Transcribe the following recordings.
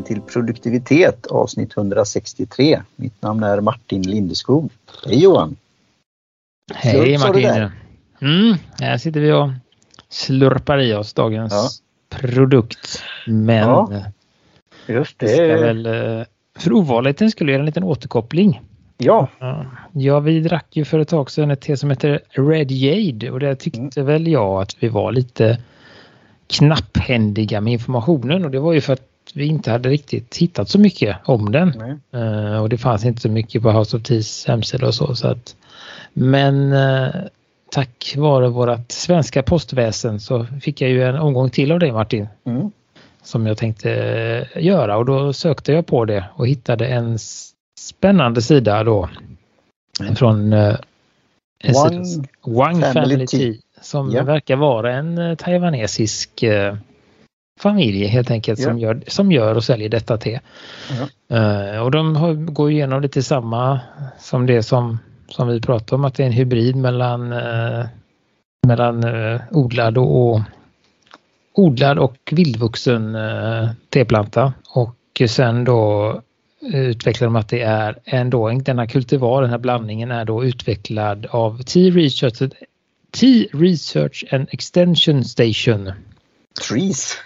välkommen till produktivitet avsnitt 163. Mitt namn är Martin Lindeskog. Hej Johan! Hej Martin! Mm, här sitter vi och slurpar i oss dagens ja. produkt. Men ja, just det. ska väl eh, för ovanligheten skulle göra en liten återkoppling. Ja. Ja, vi drack ju för ett tag sedan ett te som heter Red Jade och det tyckte mm. väl jag att vi var lite knapphändiga med informationen och det var ju för att vi inte hade riktigt hittat så mycket om den. Uh, och det fanns inte så mycket på House of Teas hemsida och så. så att, men uh, tack vare vårt svenska postväsen så fick jag ju en omgång till av dig Martin. Mm. Som jag tänkte uh, göra och då sökte jag på det och hittade en spännande sida då. Från One, One Family, Family Tea som ja. verkar vara en eh, taiwanesisk eh, familj helt enkelt ja. som, gör, som gör och säljer detta te. Ja. Uh, och de har, går igenom lite samma som det som, som vi pratade om att det är en hybrid mellan, uh, mellan uh, odlad och, och odlad och vildvuxen teplanta och sen då utvecklar de att det är ändå denna kultivar, den här blandningen är då utvecklad av Tea Research Tea Research and Extension Station. TREES.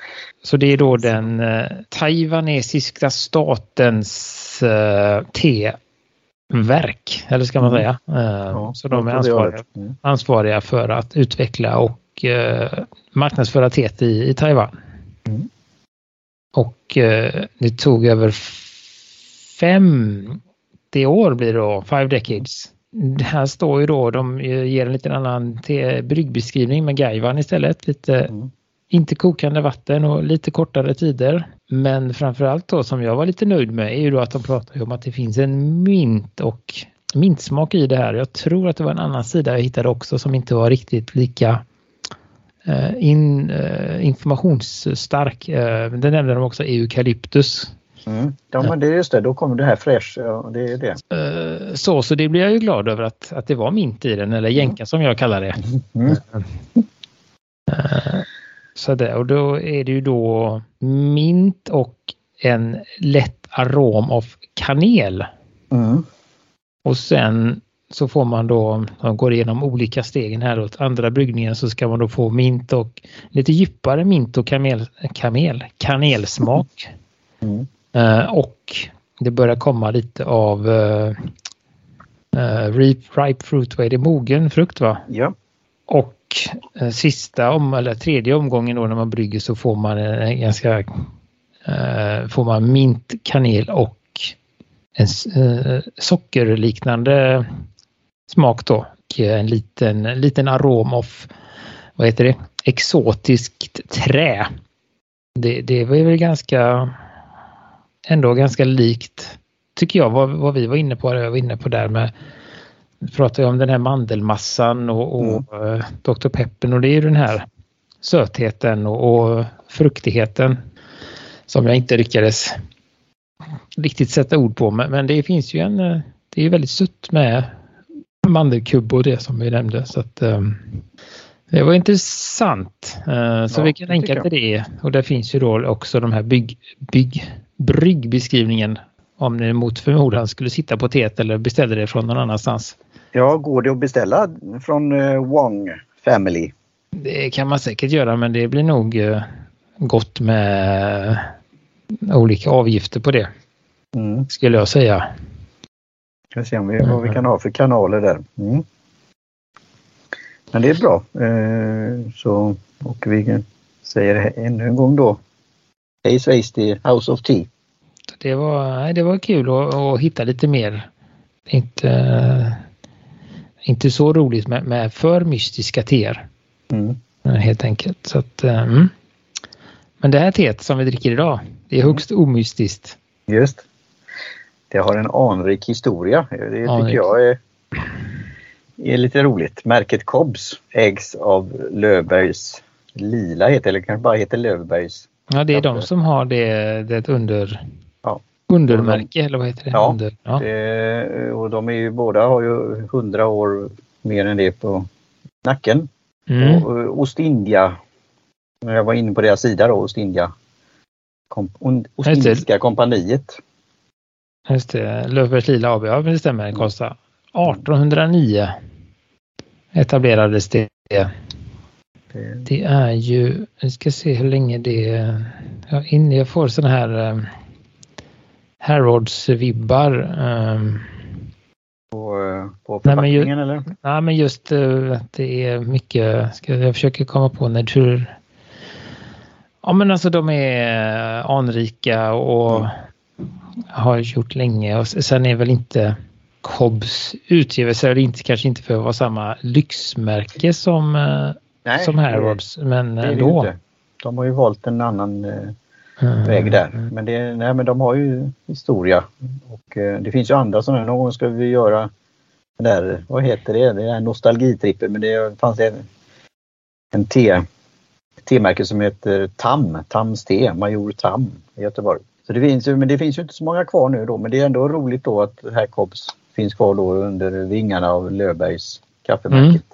Så det är då den eh, taiwanesiska statens eh, teverk, eller ska man mm. säga. Eh, ja, så de är ansvariga, mm. ansvariga, för att utveckla och eh, marknadsföra teet i, i Taiwan. Mm. Och eh, det tog över fem, det år blir det då, five decades, här står ju då, de ger en lite annan bryggbeskrivning med gaivan istället. Lite, mm. Inte kokande vatten och lite kortare tider. Men framförallt då som jag var lite nöjd med är ju då att de pratar om att det finns en mint och mintsmak i det här. Jag tror att det var en annan sida jag hittade också som inte var riktigt lika eh, in, eh, informationsstark. Eh, det nämnde de också eukalyptus Mm. Ja, men det är just det, då kommer det här fräsch. Ja, det är det. Så, så det blir jag ju glad över att, att det var mint i den, eller jänka mm. som jag kallar det. Mm. Uh, så det, och då är det ju då mint och en lätt arom av kanel. Mm. Och sen så får man då, om man går igenom olika stegen här åt andra bryggningen så ska man då få mint och lite djupare mint och kamel, kamel, kanelsmak. Mm. Eh, och det börjar komma lite av uh, uh, ripe fruit, vad är det, mogen frukt va? Ja. Och uh, Eh, sista om, eller tredje omgången då när man brygger så får man en ganska eh, får man mint, kanel och en eh, sockerliknande smak då. Och en liten, liten arom av, vad heter det, exotiskt trä. Det, det var väl ganska ändå ganska likt, tycker jag, vad, vad vi var inne på. Jag var inne på där med vi pratade om den här mandelmassan och, och mm. Eh, Dr. Peppen och det är ju den här sötheten och, och fruktigheten som jag inte lyckades riktigt sätta ord på. Men, men det finns ju en, eh, det är väldigt sött med mandelkubb och det som vi nämnde. Så att, um, det var intressant. Uh, så ja, vi kan länka till det. Och där finns ju då också de här bygg, bygg bryggbeskrivningen om ni mot förmodan skulle sitta på teet eller beställde det från någon annanstans. Ja, går det att beställa från uh, Wong Family? Det kan man säkert göra men det blir nog uh, gott med olika avgifter på det. Mm. Skulle jag säga. Ska se om vi, vad vi kan ha för kanaler där. Mm. Men det är bra. Så, och vi säger ännu en gång då. Hej svejs till House of Tea. Det var, det var kul att, att hitta lite mer. Inte, inte så roligt med, med för mystiska teer. Mm. Helt enkelt. Så att, mm. Men det här teet som vi dricker idag, det är mm. högst omystiskt. Just. Det har en anrik historia. Det anrik. tycker jag är, är lite roligt. Märket Cobbs ägs av Löfbergs Lila heter eller kanske bara heter Löfbergs Ja, det är de som har det, det under. Undermärke eller vad heter det? Ja, under, ja. Det, och de är ju båda har ju hundra år mer än det på nacken. Mm. Och, Ostindia, när jag var inne på deras sida då, Ostindia Kom, Ostindiska kompaniet. Just det, Löfbergs Lila AB, ja det stämmer, den kostar 1809 etablerades det. Det är ju, vi ska se hur länge det är. Ja, in, jag får sådana här Harrods-vibbar. Um, på, på förpackningen nej, eller? Nej, men just uh, att det är mycket, ska, jag försöker komma på natur. Ja, men alltså de är anrika och mm. har gjort länge och sen är väl inte Cobbs utgivelse är inte, kanske inte för att vara samma lyxmärke som, eh, Nej, som Harrods, men det ändå. Det de har ju valt en annan eh. Väg där. Men, det, nej, men de har ju historia. Och eh, det finns ju andra sådana. Någon gång ska vi göra där, vad heter det, det är nostalgitrippen men det fanns en, en te, T-märke som heter TAM, Tams te, Major Tam i Göteborg. Så det finns ju, men det finns ju inte så många kvar nu då men det är ändå roligt då att här Cobbs finns kvar då under vingarna av Löfbergs kaffemärket.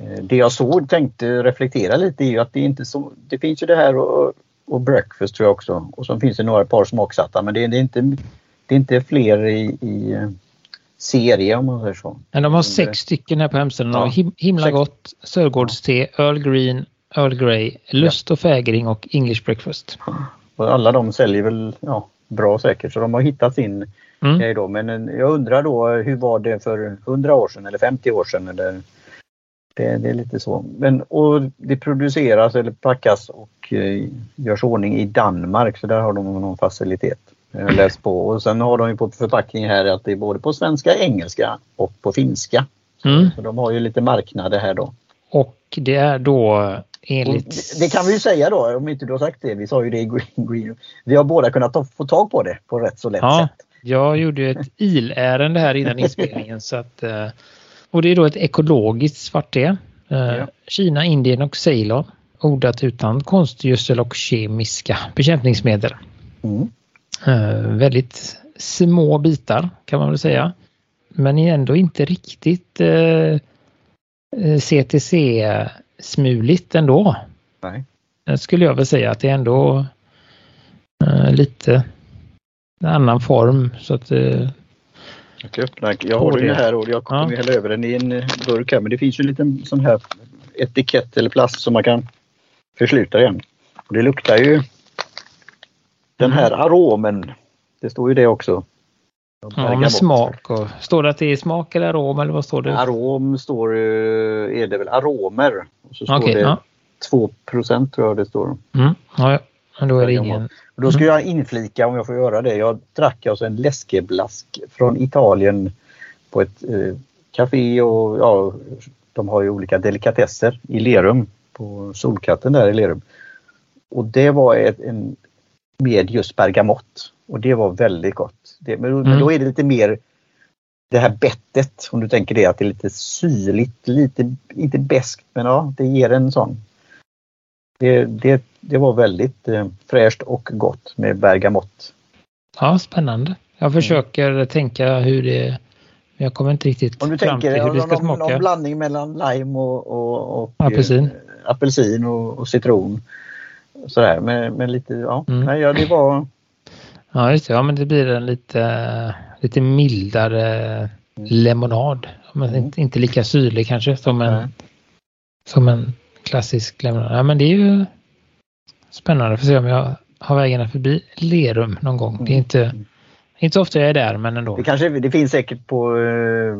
Mm. Det jag såg tänkte reflektera lite är ju att det inte så, det finns ju det här och, och breakfast tror jag också och så finns det några par smaksatta men det, det är, inte, det är inte fler i, i eh, serie om man säger så. Men de har sex stycken här på hemsidan. Ja. Him, himla sex. gott, Sörgårdste, Earl Green, Earl Grey, Lust och fägring och English breakfast. Och alla de säljer väl ja, bra säkert så de har hittat sin mm. grej då. Men eh, jag undrar då hur var det för 100 år sedan eller 50 år sedan? Eller, det, det är lite så. Men, och det produceras eller packas och eh, görs ordning i Danmark så där har de någon facilitet. Jag läst på och sen har de ju på förpackningen här att det är både på svenska, engelska och på finska. Mm. Så de har ju lite marknader här då. Och det är då enligt... Det, det kan vi ju säga då om inte du har sagt det. Vi sa ju det i Green Green. Vi har båda kunnat ta, få tag på det på rätt så lätt ja, sätt. Jag gjorde ett ilärende här innan inspelningen. så att, eh, och det är då ett ekologiskt svarte. Eh, ja. Kina, Indien och Ceylon. Odlat utan konstgödsel och kemiska bekämpningsmedel. Mm. Uh, väldigt små bitar kan man väl säga. Men ändå inte riktigt uh, CTC-smuligt ändå. Nej. Skulle jag väl säga att det är ändå lite en annan form så att jag kan öppna. Jag har den här och jag kommer ja. hälla över den i en burk här men det finns ju en liten sån här etikett eller plast som man kan försluta igen. Och det luktar ju den här mm. aromen. Det står ju det också. Ja, med smak. Och, står det att det är smak eller arom eller vad står det? Arom står är det väl aromer. Och så står okay, det ja. 2 tror jag det står. Mm, ja, Då är det ingen... Och då ska mm. jag inflika om jag får göra det. Jag drack alltså en läskeblask från Italien på ett eh, café och ja, de har ju olika delikatesser i Lerum på Solkatten där i Lerum. Och det var ett, en med just bergamott. Och det var väldigt gott. Det, men, mm. men, då är det lite mer det här bettet, om du tänker det, att det är lite syrligt, lite, inte beskt men ja, det ger en sån. Det, det, det var väldigt eh, fräscht och gott med bergamott. Ja, spännande. Jag försöker mm. tänka hur det jag kommer inte riktigt om du fram tänker, till hur det ska någon, smaka. Någon blandning mellan lime och, och, och apelsin, eh, apelsin och, och citron. Sådär, men, men lite, ja. Mm. Nej, ja, det var... Ja, just det. Ja, men det blir en lite, lite mildare mm. lemonad. Men mm. inte, inte lika syrlig kanske som en, som en klassisk lemonad. Ja, men det är ju spännande. Får se om jag har vägarna förbi Lerum någon gång. Det är inte, mm. inte så ofta jag är där, men ändå. Det, kanske, det finns säkert på eh,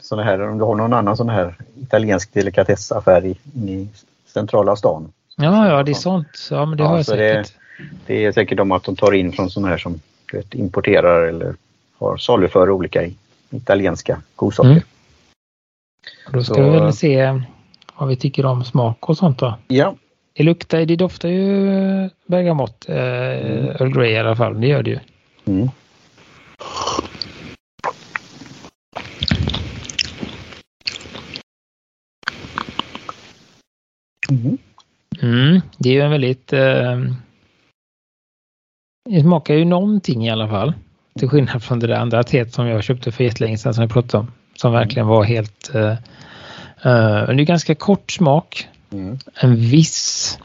sådana här, om du har någon annan sån här italiensk delikatessaffär i, i centrala stan Ja, ja, det är sånt. Ja, men det ja, har jag säkert. Det, det, är säkert de att de tar in från sådana här som vet, importerar eller har saluför olika italienska godsaker. Mm. Då ska Så, vi väl se vad vi tycker om smak och sånt då. Ja. Det luktar, det doftar ju bergamott, eh, mm. Earl Grey i alla fall. Det gör det ju. Mm. Mm. Mm, det är ju en väldigt... Eh, det smakar ju någonting i alla fall. Till skillnad från det där andra teet som jag köpte för jättelänge sedan som jag pratade om. Som verkligen var helt... Eh, eh, det är ganska kort smak. Mm. En viss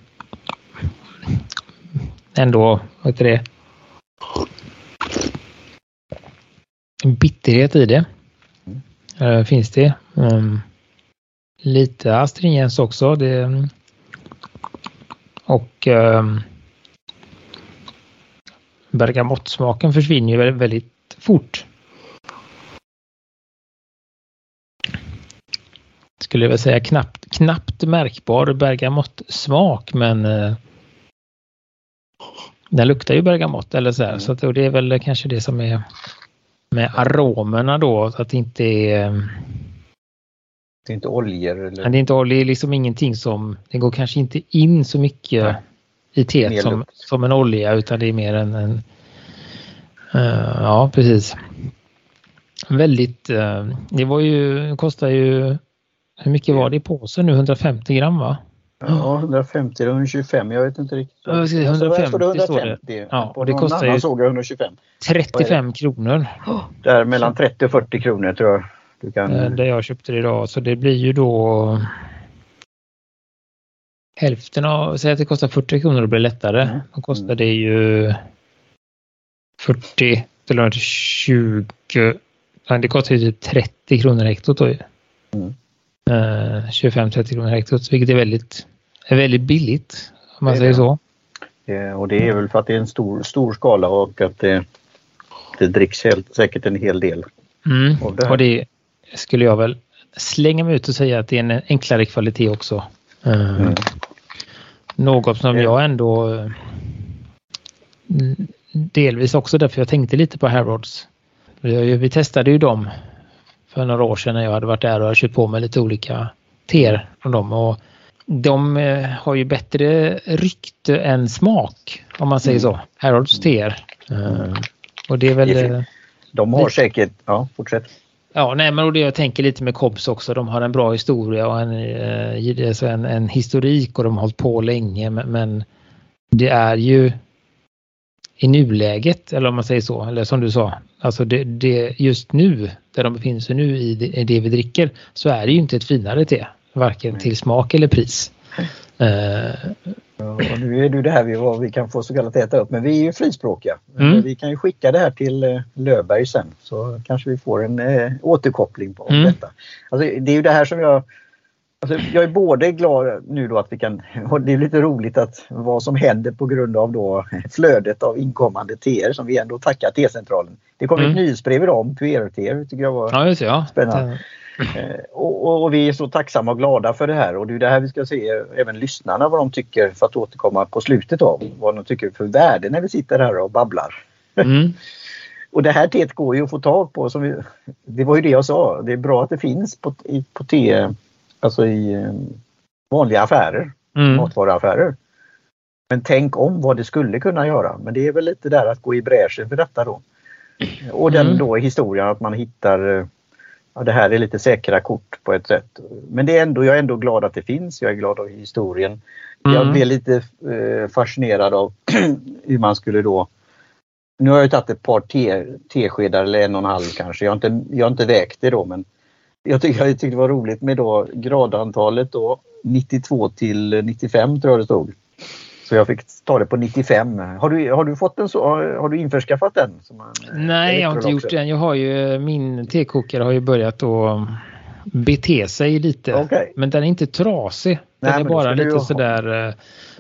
ändå, vad heter det? En bitterhet i det. Uh, finns det. Um, lite astringens också. Det, och um, bergamottsmaken försvinner ju väldigt, väldigt fort. Skulle jag väl säga knappt, knappt märkbar bergamottsmak men uh, den luktar ju bergamott eller så här. Mm. Så att, och det är väl kanske det som är med aromerna då, att det inte är... Ehm, det är inte oljor? Eller? Det är inte oljor, det är liksom ingenting som... Det går kanske inte in så mycket Nej. i teet som, som en olja utan det är mer en... en uh, ja, precis. Väldigt... Uh, det var ju... kostar ju... Hur mycket var det i påsen nu? 150 gram va? Ja, 150 eller 125, jag vet inte riktigt. Ja, 150 står det. 150. Ja, och det kostar ju såg jag 125. 35 kronor. Där mellan 30 och 40 kronor tror jag. Du kan... Eh, där jag köpte det idag, så det blir ju då hälften av, säg att det kostar 40 kronor och blir lättare. Mm. Då kostar det ju 40 eller 20, det kostar ju typ 30 kronor hektot då ju. Mm. 25-30 kronor hektot, vilket är väldigt, är väldigt billigt om man säger så. och det är väl för att det är en stor, stor skala och att det, det dricks helt, säkert en hel del. Mm. Det och det skulle jag väl slänga mig ut och säga att det är en enklare kvalitet också. Eh, mm. Något som jag ändå eh, delvis också därför jag tänkte lite på Harrods. Vi testade ju dem för några år sedan när jag hade varit där och hade köpt på mig lite olika teer från dem. Och de eh, har ju bättre rykte än smak om man säger mm. så. Harolds teer. Mm. Och det är väl... Eh, de har säkert, ja fortsätt. Ja, nej men och det jag tänker lite med Cobbs också. De har en bra historia och en, alltså en, en historik och de har hållit på länge men det är ju i nuläget, eller om man säger så, eller som du sa, alltså det, det just nu, där de befinner sig nu i det, i det, vi dricker, så är det ju inte ett finare te, varken till smak eller pris. Uh, och nu är det det här vi, vad vi kan få så kallat äta upp, men vi är ju frispråkiga. Mm. Vi kan ju skicka det här till eh, Löberg sen så kanske vi får en äh, återkoppling på mm. detta. Alltså, det är ju det här som jag Alltså, jag är både glad nu då att vi kan, och det är lite roligt att vad som händer på grund av då flödet av inkommande teer som vi ändå tackar T-centralen. Det kom mm. ett nyhetsbrev idag om det tycker jag var ja, ja. spännande. Eh, och, och, och, vi är så tacksamma och glada för det här och det är det här vi ska se även lyssnarna vad de tycker för att återkomma på slutet av vad de tycker för värde när vi sitter här och babblar. Mm. och det här teet går ju att få tag på. Som vi, det var ju det jag sa, det är bra att det finns på, på te Alltså i eh, vanliga affärer, mm. matvaruaffärer. Men tänk om vad det skulle kunna göra. Men det är väl lite där att gå i bräschen för detta då. Och den mm. då historien att man hittar eh, ja, det här är lite säkra kort på ett sätt. Men det är ändå, jag är ändå glad att det finns. Jag är glad av historien. Mm. Jag blev lite eh, fascinerad av hur man skulle då nu har jag tagit ett par teskedar eller en och en halv kanske. Jag har inte, jag har inte vägt det då men jag tycker jag tyckte det var roligt med då gradantalet då 92 till 95 tror jag det stod. Så jag fick ta det på 95. Har du, har du fått den så? Har, har du införskaffat den? Nej, jag har inte gjort den. Jag har ju, min tekokare har ju börjat att bete sig lite. Okay. Men den är inte trasig. Den Nej, är bara lite sådär... Eh,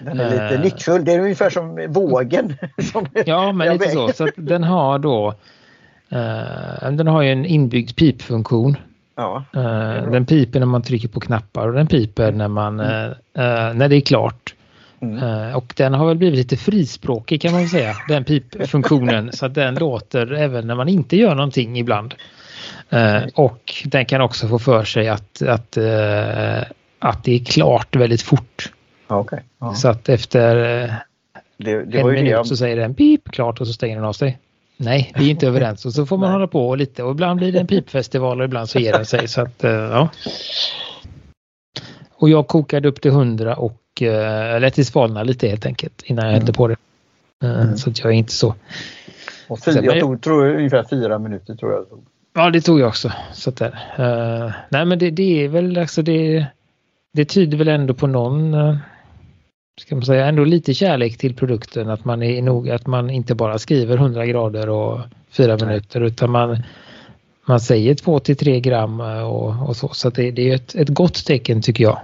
den är lite äh, nickfull. Det är ungefär som vågen. som ja, men lite så. så den har då uh, den har ju en inbyggd pipfunktion. Ja, uh, den piper när man trycker på knappar och den piper när, man, mm. uh, när det är klart. Mm. och den har väl blivit lite frispråkig kan man säga, den pipfunktionen. så att den låter även när man inte gör någonting ibland. och den kan också få för sig att, att, att det är klart väldigt fort. Okay. Ja. Så att efter det, det en minut så säger den pip klart och så stänger den av sig. Nej, vi är inte överens och så får man hålla på lite och ibland blir det en pipfestival och ibland så ger den sig. Så att, eh, ja. Och jag kokade upp till 100 och uh, lät det svalna lite helt enkelt innan jag hällde mm. på det. Uh, mm. Så att jag är inte så... Och fyra, jag tog, tror ungefär fyra minuter tror jag. Ja, det tog jag också. Så där. Uh, nej, men det, det, är väl alltså det... Det tyder väl ändå på någon ska man säga, ändå lite kärlek till produkten. Att man är nog att man inte bara skriver 100 grader och 4 minuter utan man, man säger 2 till 3 gram och, och så. Så det, det, är ett, ett gott tecken tycker jag.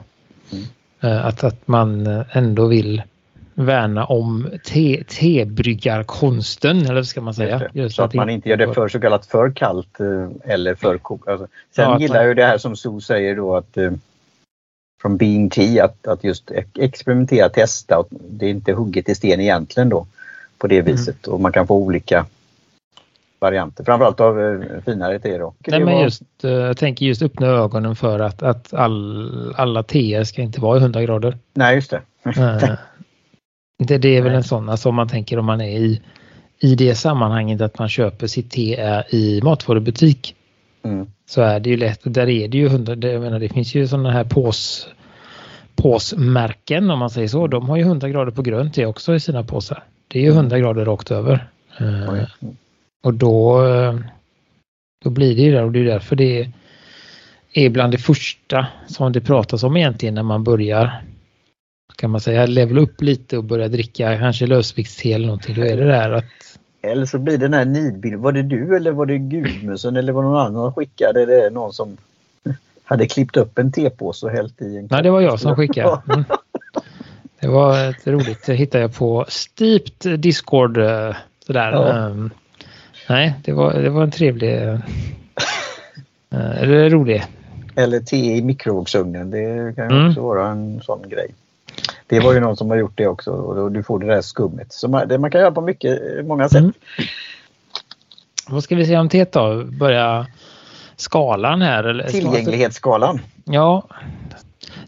Mm. Att, att man ändå vill värna om te, tebryggarkonsten, eller vad ska man säga? Just Just så att, att man inte gör det för så kallat för kallt eh, eller för kokt. Alltså, sen ja, gillar jag ju det här som Sue säger då att eh, från Being Tea att, att just experimentera, testa. Och det är inte hugget i sten egentligen då på det mm. viset mm. och man kan få olika varianter, framförallt av eh, finare te då. Nej, men just, eh, jag tänker just öppna ögonen för att, att all, alla teer ska inte vara i 100 grader. Nej, just det. Eh, det, det är väl en sån, alltså om man tänker om man är i, i det sammanhanget att man köper sitt te i matvarubutik. Mm. Så är det ju lätt, där är det ju 100, jag menar det finns ju sådana här pås, påsmärken om man säger så. De har ju 100 grader på grönt te också i sina påsar. Det är ju 100 grader rakt över. Mm. Och då, då blir det ju där och det är därför det är bland det första som det pratas om egentligen när man börjar kan man säga level upp lite och börja dricka kanske lösviktste eller någonting. Då är det där att eller så blir det den här nidbilden. Var det du eller var det Gudmusen eller var det någon annan som skickade det? Någon som hade klippt upp en tepåse och hällt i en Nej, det var jag som skickade. Mm. Det var ett roligt. Det hittade jag på Steeped Discord. Eh, sådär. Ja. Um, nej, det var, det var en trevlig... Uh, eller rolig. Eller te i mikrovågsugnen. Det kan mm. också vara en sån grej. Det var ju någon som har gjort det också och du får det där skummet. Så man, det man kan göra på mycket, många sätt. Mm. Vad ska vi säga om teet då? Börja skalan här? Eller? Tillgänglighetsskalan. Ja.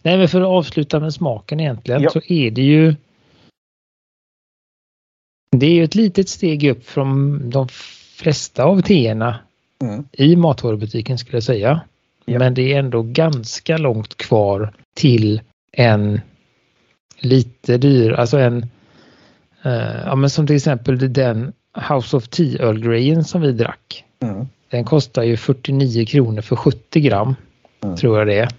Nej, men för att avsluta med smaken egentligen ja. så är det ju det är ju ett litet steg upp från de flesta av teerna mm. i matvarubutiken skulle jag säga. Ja. Men det är ändå ganska långt kvar till en lite dyr, alltså en, uh, ja men som till exempel den House of Tea Earl Greyen som vi drack. Mm. Den kostar ju 49 kronor för 70 gram, mm. tror jag det är.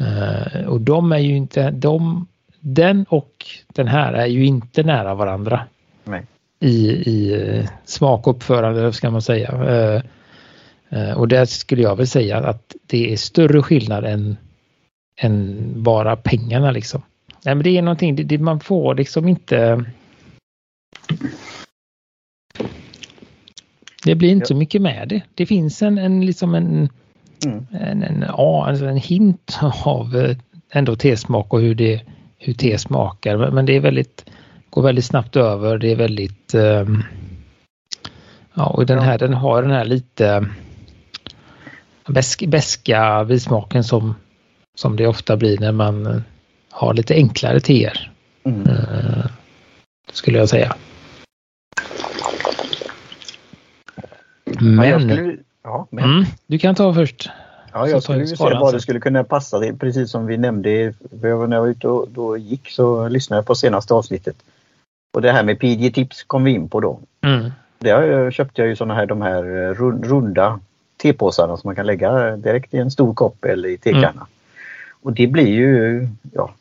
Uh, och de är ju inte, de, den och den här är ju inte nära varandra. Nej. I, i uh, smak och uppförande, ska man säga. Uh, och där skulle jag väl säga att det är större skillnad än, än bara pengarna liksom. Nej, men det är någonting, det, det, man får liksom inte... Det blir inte ja. så mycket med det. Det finns en, en liksom en, mm. en, en, ja, alltså en hint av eh, ändå tesmak och hur det hur te smakar. Men det är väldigt, går väldigt snabbt över. Det är väldigt... Um, ja, och den här den har den här lite besk, beska bismaken som, som det ofta blir när man ha lite enklare teer. Mm. Uh, skulle jag säga. Men, ja, skulle, ja, men. Mm, du kan ta först. Ja, jag skulle vilja se vad det skulle kunna passa. Det, precis som vi nämnde när jag var ute och då gick så lyssnade jag på senaste avsnittet. Och det här med PG Tips kom vi in på då. Mm. Där köpte jag ju såna här de här eh, runda tepåsarna som man kan lägga direkt i en stor kopp eller i tekanna. Mm. Och det blir ju, ja,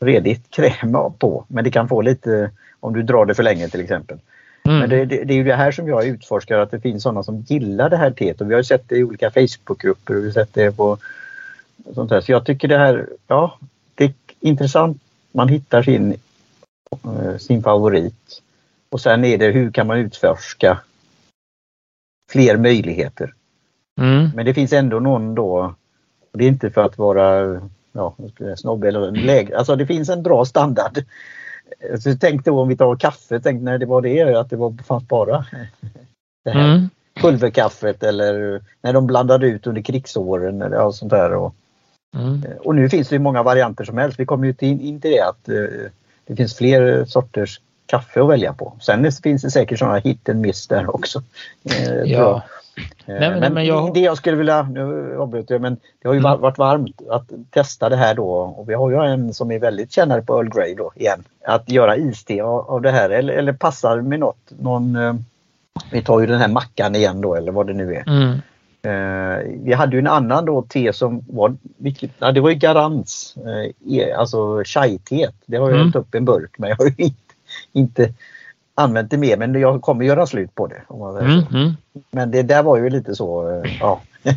redigt kräm på. Men det kan få lite om du drar det för länge till exempel. Mm. Men det, det, det, är ju det här som jag utforskar att det finns sådana som gillar det här teet och vi har sett det i olika Facebookgrupper och vi har sett det på sånt här. Så jag tycker det här, ja, det är intressant. Man hittar sin, eh, sin favorit. Och sen är det hur kan man utforska fler möjligheter. Mm. Men det finns ändå någon då, och det är inte för att vara ja, snobb eller lägre. Alltså det finns en bra standard. Så tänk då om vi tar kaffe, tänk när det var det, att det var, fanns bara det här mm. pulverkaffet eller när de blandade ut under krigsåren eller ja, sånt där. Och, mm. och nu finns det många varianter som helst. Vi kommer ju in, in till det att uh, det finns fler sorters kaffe att välja på. Sen finns det säkert sådana hit and miss där också. Uh, ja. Nej, men, men, jag... det jag skulle vilja, nu avbryter jag, men det har ju mm. varit varmt att testa det här då och vi har ju en som är väldigt kännare på Earl Grey då igen. Att göra iste av, det här eller, eller passar med något, någon, eh, vi tar ju den här mackan igen då eller vad det nu är. Mm. Eh, vi hade ju en annan då te som var, vilket, ja, det var ju Garants, eh, alltså chai-teet. Det har jag mm. hällt upp i en burk men jag har inte, inte använt det mer men jag kommer göra slut på det. Mm, mm. Men det där var ju lite så, eh, ja.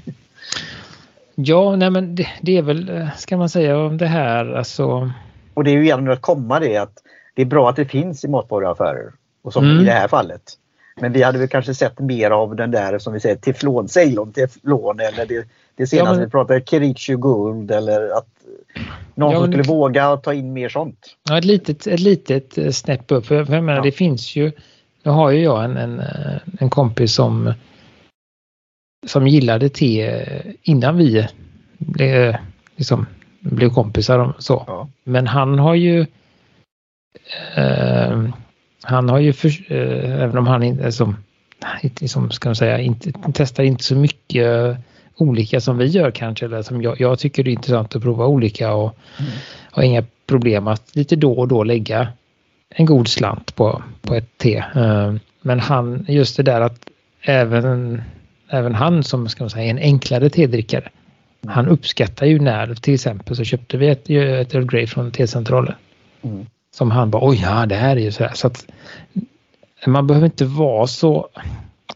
ja, nej men det, det, är väl, eh, ska man säga om det här alltså. Och det är ju genom att komma det att det är bra att det finns i matvaruaffärer. Och som mm. i det här fallet. Men vi hade väl kanske sett mer av den där som vi säger teflon, Ceylon teflon eller det, det senaste ja, men... vi pratade Kericho Guld eller att någon ja, som skulle våga ta in mer sånt. Ja, ett litet, ett litet eh, snäpp upp. För, för jag menar, ja. det finns ju, nu har ju jag en, en, eh, en kompis som som gillade te innan vi blev, liksom, blev kompisar. Och så. Ja. Men han har ju eh, han har ju, för, eh, även om han inte, som, som ska man säga, inte, testar inte så mycket olika som vi gör kanske, eller som jag, jag tycker det är intressant att prova olika och mm. har inga problem att lite då och då lägga en god slant på, på ett te. Eh, men han, just det där att även, även han som ska man säga en enklare tedrickare, han uppskattar ju när till exempel så köpte vi ett, ett Earl Grey från Tecentralen. Mm. Som han bara, oj ja det här är ju så här. Så att man behöver inte vara så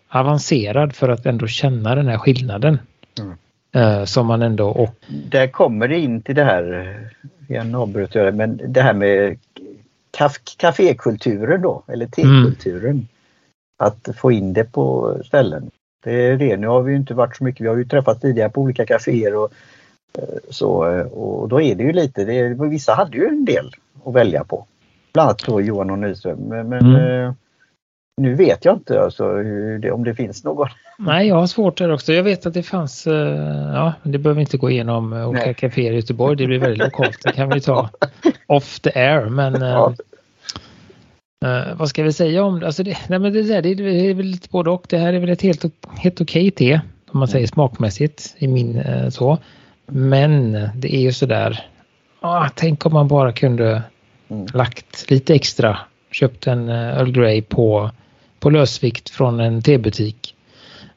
avancerad för att ändå känna den här skillnaden. Mm. Uh, som man ändå... Och... Där kommer det in till det här, igen avbröt jag men det här med kafékulturen då, eller tekulturen. Mm. Att få in det på ställen. Det är det. Nu har vi inte varit så mycket, vi har ju träffats tidigare på olika kaféer och eh, så och då är det ju lite, det, vissa hade ju en del att välja på. Bland annat då Johan och Nyström. Men, men mm. eh, nu vet jag inte alltså, det, om det finns någon. Nej, jag har svårt där också. Jag vet att det fanns, eh, ja, det behöver inte gå igenom eh, olika kaféer i Göteborg. Det blir väldigt lokalt. Det kan vi ta off the air. Men ja. Uh, vad ska vi säga om det? Alltså det, nej men det, där, det, är väl lite både och. Det här är väl ett helt, helt okej te. Om man säger smakmässigt i min uh, så. Men det är ju sådär. Ah, tänk om man bara kunde mm. lagt lite extra. Köpt en uh, Earl Grey på på lösvikt från en tebutik.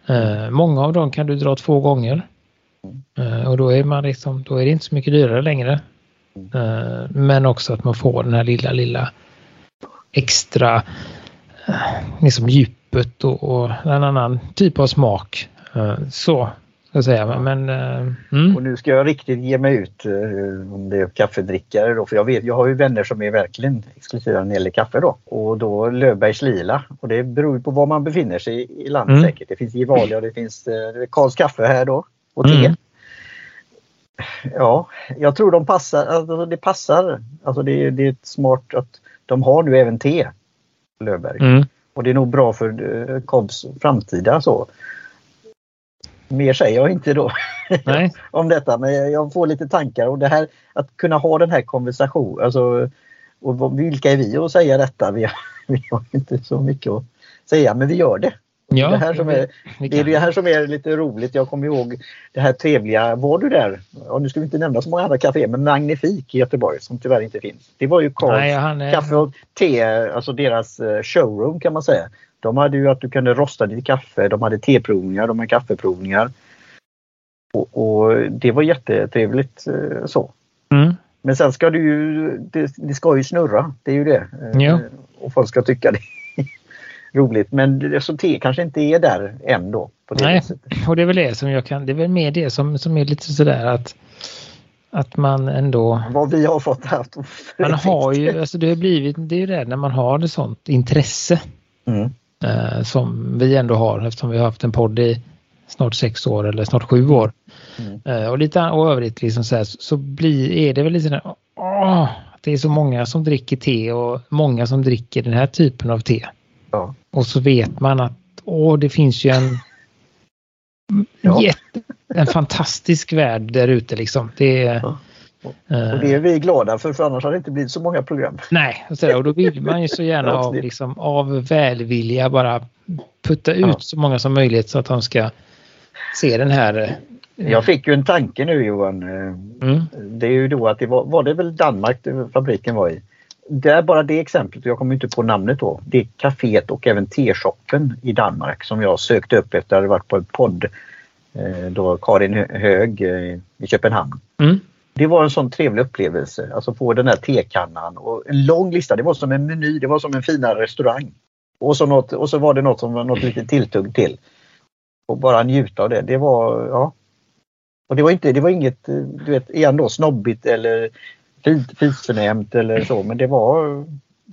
Eh, många av dem kan du dra två gånger. Eh, och då är, man liksom, då är det inte så mycket dyrare längre. Eh, men också att man får den här lilla, lilla extra eh, liksom djupet och, och en annan typ av smak. Eh, så jag säga. Men, uh, mm. Och nu ska jag riktigt ge mig ut uh, om det är kaffedrickare då, för jag vet, jag har ju vänner som är verkligen exklusiva när det gäller kaffe då. Och då Löfbergs Lila och det beror på var man befinner sig i landet mm. säkert. Det finns Gevalia och det finns uh, Karls kaffe här då och te. Mm. Ja, jag tror de passar, alltså det passar. Alltså det, det är smart att de har nu även te, Löfberg. Mm. Och det är nog bra för uh, Kobs framtida så. Mer säger jag inte då om detta men jag får lite tankar och det här att kunna ha den här konversationen. Alltså, och vilka är vi att säga detta? Vi har, vi har inte så mycket att säga men vi gör det. Ja, det, här som är, det är det här som är lite roligt. Jag kommer ihåg det här trevliga, var du där? Och nu ska vi inte nämna så många andra kaféer, men Magnifik i Göteborg som tyvärr inte finns. Det var ju Karls är... kaffe och te, alltså deras eh, showroom kan man säga. De hade ju att du kunde rosta ditt kaffe, de hade teprovningar, de hade kaffeprovningar. Och, och det var jättetrevligt eh, så. Mm. Men sen ska du ju, det, det, ska ju snurra, det är ju det. Eh, ja. Och folk ska tycka det roligt. Men så te kanske inte är där än då. Nej, och det är väl det som jag kan, det är väl mer det som, som är lite sådär att att man ändå... Vad vi har fått här. Man har ju, alltså det har blivit, det är ju det när man har ett sånt intresse. Mm eh, som vi ändå har eftersom vi har haft en podd i snart sex år eller snart sju år. Mm. Eh, och lite och övrigt liksom så, här, så blir, är det väl lite sådär, åh, det är så många som dricker te och många som dricker den här typen av te. Ja. Och så vet man att åh, det finns ju en ja. jätte, en fantastisk värld där ute liksom. Det är, ja. Eh. Och det är vi glada för, för annars hade det inte blivit så många program. Nej, och då vill man ju så gärna av, liksom, av välvilja bara putta ut ja. så många som möjligt så att de ska se den här. Eh, Jag fick ju en tanke nu Johan. Eh, mm. Det är ju då att det var, var det väl Danmark fabriken var i. Det är bara det exemplet, jag kommer inte på namnet då. Det är kaféet och även teshoppen i Danmark som jag sökte upp efter att ha varit på en podd då Karin Hög i Köpenhamn. Mm. Det var en sån trevlig upplevelse, alltså få den här tekannan och en lång lista. Det var som en meny, det var som en finare restaurang. Och så, något, och så var det något som var något lite tilltugg till. Och bara njuta av det. Det var, ja. Och det var inte, det var inget, du vet, igen då snobbigt eller fint, fisförnämt eller så, men det var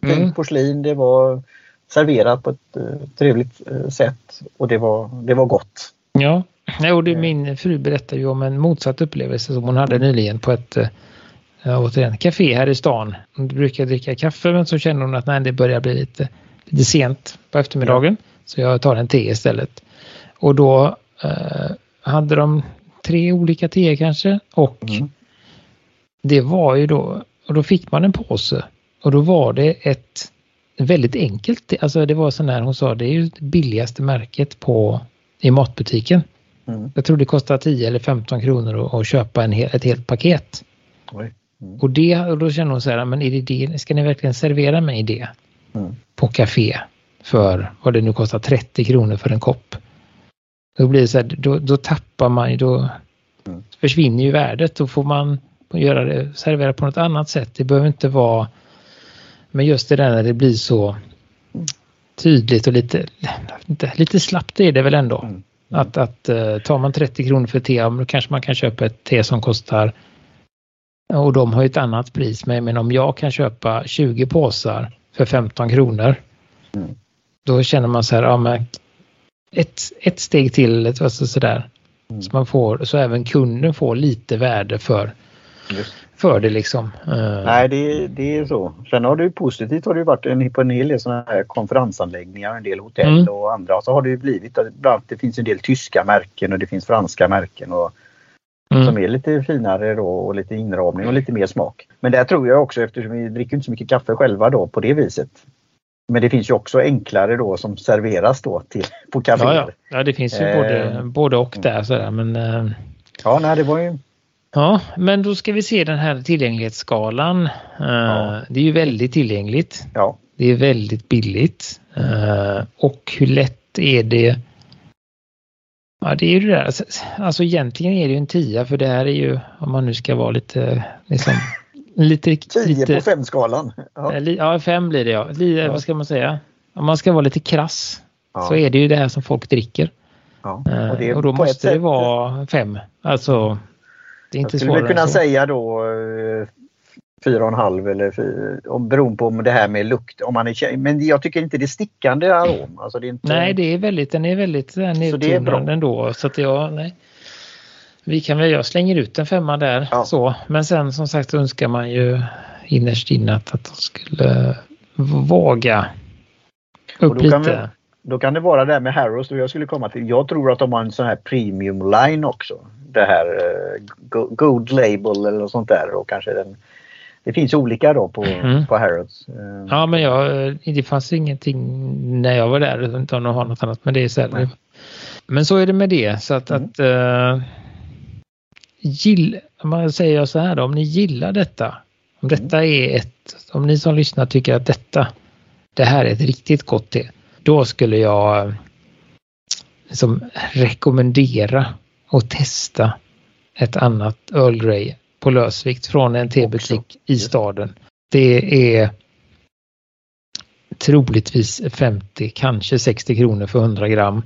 fint Mm. porslin, det var serverat på ett uh, trevligt uh, sätt och det var, det var gott. Ja, jo, det, min fru berättade ju om en motsatt upplevelse som hon hade nyligen på ett äh, återigen, café här i stan. Hon brukar dricka kaffe men så känner hon att nej, det börjar bli lite, lite sent på eftermiddagen. Så jag tar en te istället. Och då äh, hade de tre olika teer kanske och Mm. det var ju då, och då fick man en påse och då var det ett väldigt enkelt, te. alltså det var sån här, hon sa det är ju det billigaste märket på i matbutiken. Mm. Jag tror det kostar 10 eller 15 kronor att, köpa en hel, ett helt paket. Mm. Och, det, och då känner hon så här, men är det det, ska ni verkligen servera mig det Mm. på café för vad det nu kostar 30 kronor för en kopp? Då blir det så här, då, då tappar man ju, då Mm. försvinner ju värdet. Då får man göra det, servera på något annat sätt. Det behöver inte vara, men just det där när det blir så tydligt och lite, lite, lite slappt är det väl ändå. Att, att uh, tar man 30 kronor för te, då kanske man kan köpa ett te som kostar och de har ju ett annat pris. Men, men om jag kan köpa 20 påsar för 15 kronor. Mm. Då känner man så här, ja men ett, ett steg till, alltså sådär. Mm. Så man får, så även kunden får lite värde för, Just. för det liksom. Uh, Nej, det, det är så. Sen har det ju positivt har det ju varit en, på en hel del sådana här konferensanläggningar, en del hotell Mm. och andra. Så har det ju blivit, annat det finns en del tyska märken och det finns franska märken och, mm, som är lite finare då och lite inramning och lite mer smak. Men där tror jag också eftersom vi dricker inte så mycket kaffe själva då på det viset. Men det finns ju också enklare då som serveras då till, på kaféer. ja, ja. ja, det finns ju Eh, både, både och där sådär. Men, eh, Ja, nej, det var ju... Ja, men då ska vi se den här tillgänglighetsskalan. Eh, Ja. Det är ju väldigt tillgängligt. Ja, Det är väldigt billigt. Eh, och hur lätt är det? Ja, det är ju det där. Alltså, Alltså egentligen är det ju en tia för det här är ju, om man nu ska vara lite, liksom, lite... 10 lite på 5-skalan. Ja. eh, ja, fem blir det ja. Li, Ja. Vad ska man säga? Om man ska vara lite krass Ja. så är det ju det här som folk dricker. Ja. Och, det, och då måste det sätt- vara fem. Alltså, det är inte skulle väl kunna säga då eh, fyra och en halv eller fy- om beroende på om det här med lukt. Om man är, men jag tycker inte det är stickande arom. Alltså det är inte, Nej, det är väldigt, den är väldigt eh, nedtonad ändå. Så att jag, nej. Vi kan väl, jag slänger ut en femma där. Ja. Så. Men sen som sagt önskar man ju innerst inne att, att de skulle våga upp lite. Då kan det vara det här med Harrods jag skulle komma till. Jag tror att de har en sån här premium line också. Det här eh, go- Good Label eller något sånt där och kanske den. Det finns olika då på, Mm. på Harrods. Eh, Ja, men jag, det fanns ingenting när jag var där utan att ha något annat. Men det är Nej. Men så är det med det. Så att, Mm. att uh, gill, man säger så här då, om ni gillar detta. Om Mm. detta är ett, om ni som lyssnar tycker att detta, det här är ett riktigt gott te. Då skulle jag eh, liksom rekommendera och testa ett annat Earl Grey på lösvikt från en tebutik i staden. Det är troligtvis 50, kanske 60 kronor för 100 gram.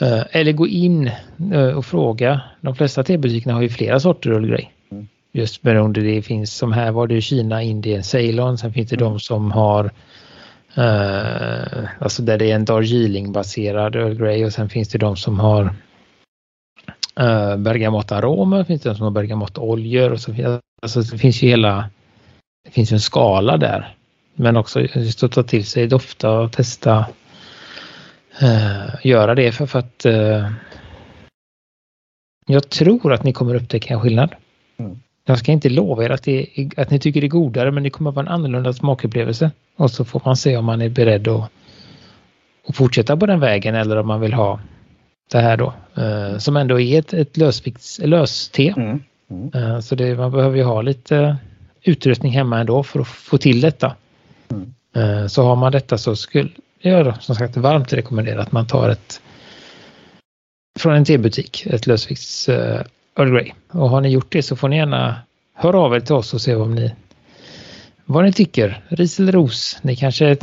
Eh, Eller gå in eh, och fråga. De flesta tebutikerna har ju flera sorter Earl Grey. Mm. Just beroende det finns som här var det Kina, Indien, Ceylon. Sen finns det Mm. de som har Uh, alltså där det är en Darjeeling baserad Earl Grey och sen finns det de som har eh, uh, bergamottaromer, finns det de som har bergamottoljor och så finns, alltså det finns ju hela det finns ju en skala där. Men också just att ta till sig dofta och testa uh, göra det för, för att uh, jag tror att ni kommer upptäcka en skillnad. Jag ska inte lova er att, det, att ni tycker det är godare men det kommer vara en annorlunda smakupplevelse. Och så får man se om man är beredd att, att fortsätta på den vägen eller om man vill ha det här då. Eh, som ändå är ett, ett lösvikts, löste. Mm. Mm. Eh, Så det, man behöver ju ha lite utrustning hemma ändå för att få till detta. Mm. Eh, Så har man detta så skulle jag då, som sagt varmt rekommendera att man tar ett från en tebutik, ett lösvikts uh, Earl Grey. Och har ni gjort det så får ni gärna höra av er till oss och se vad ni, vad ni tycker. Ris eller ros. Ni kanske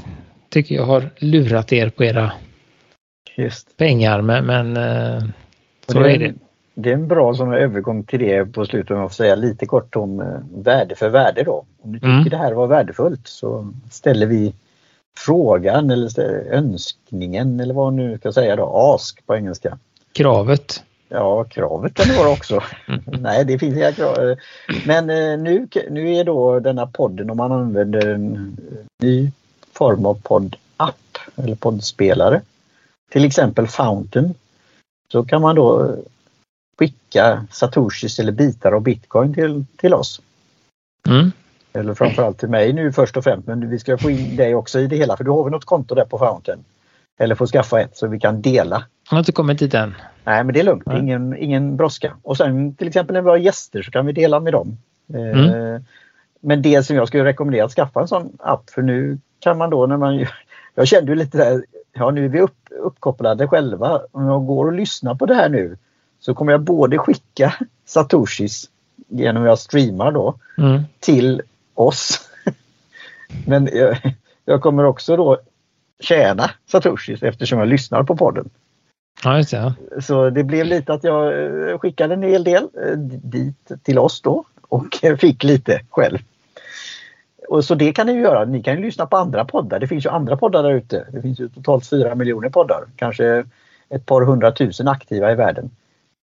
tycker jag har lurat er på era Just. pengar men, men uh, så det, är det. Det är en bra sån övergång till det på slutet om jag får säga lite kort om eh, värde för värde då. Om ni tycker Mm. det här var värdefullt så ställer vi frågan eller önskningen eller vad man nu ska säga då, ask på engelska. Kravet. Ja, kravet kan det vara också. Nej, det finns inga krav. Men eh, nu, nu är då denna podden, om man använder en ny form av poddapp eller poddspelare, till exempel Fountain, så kan man då skicka satoshis eller bitar av bitcoin till, till oss. Mm. Eller framförallt till mig nu först och främst, men vi ska få in dig också i det hela för du har väl något konto där på Fountain? Eller få skaffa ett så vi kan dela. Jag har inte kommit dit än. Nej, men det är lugnt. Nej. Ingen, ingen brådska. Och sen till exempel när vi har gäster så kan vi dela med dem. Eh, Mm. Men det som jag skulle rekommendera att skaffa en sån app för nu kan man då när man Jag kände ju lite där, ja nu är vi upp, uppkopplade själva. Om jag går och lyssnar på det här nu så kommer jag både skicka satoshis genom att jag streamar då Mm. till oss. Men jag, jag kommer också då tjäna satoshis eftersom jag lyssnar på podden. Ja, just det. Så det blev lite att jag eh, skickade en hel del eh, dit till oss då och fick lite själv. Och så det kan ni ju göra. Ni kan ju lyssna på andra poddar. Det finns ju andra poddar där ute. Det finns ju totalt 4 miljoner poddar. Kanske ett par hundratusen aktiva i världen.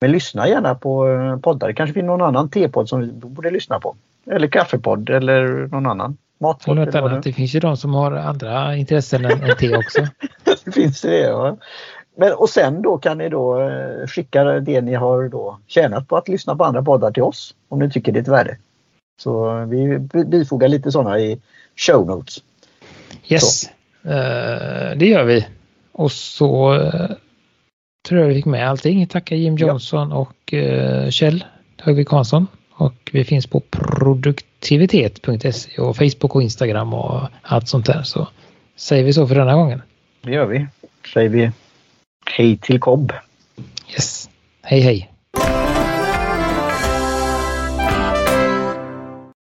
Men lyssna gärna på eh, poddar. Det kanske finns någon annan tepodd som vi borde lyssna på. Eller kaffepodd eller någon annan. Matpodd. något annat. det- finns ju de som har andra intressen än te också. det finns det. Ja. Men, och sen då kan ni då eh, skicka det ni har då tjänat på att lyssna på andra poddar till oss om ni tycker det är ett värde. Så vi bi- bifogar lite sådana i show notes. Yes, Eh, det gör vi. Och så eh, tror jag vi fick med allting. Tackar Jim Ja. Johnson och uh, Kjell Högvik Hansson. Och vi finns på produktivitet.se och Facebook och Instagram och allt sånt där. Så säger vi så för denna gången. Det gör vi. Säger vi hej till Cobb. Yes. Hej hej!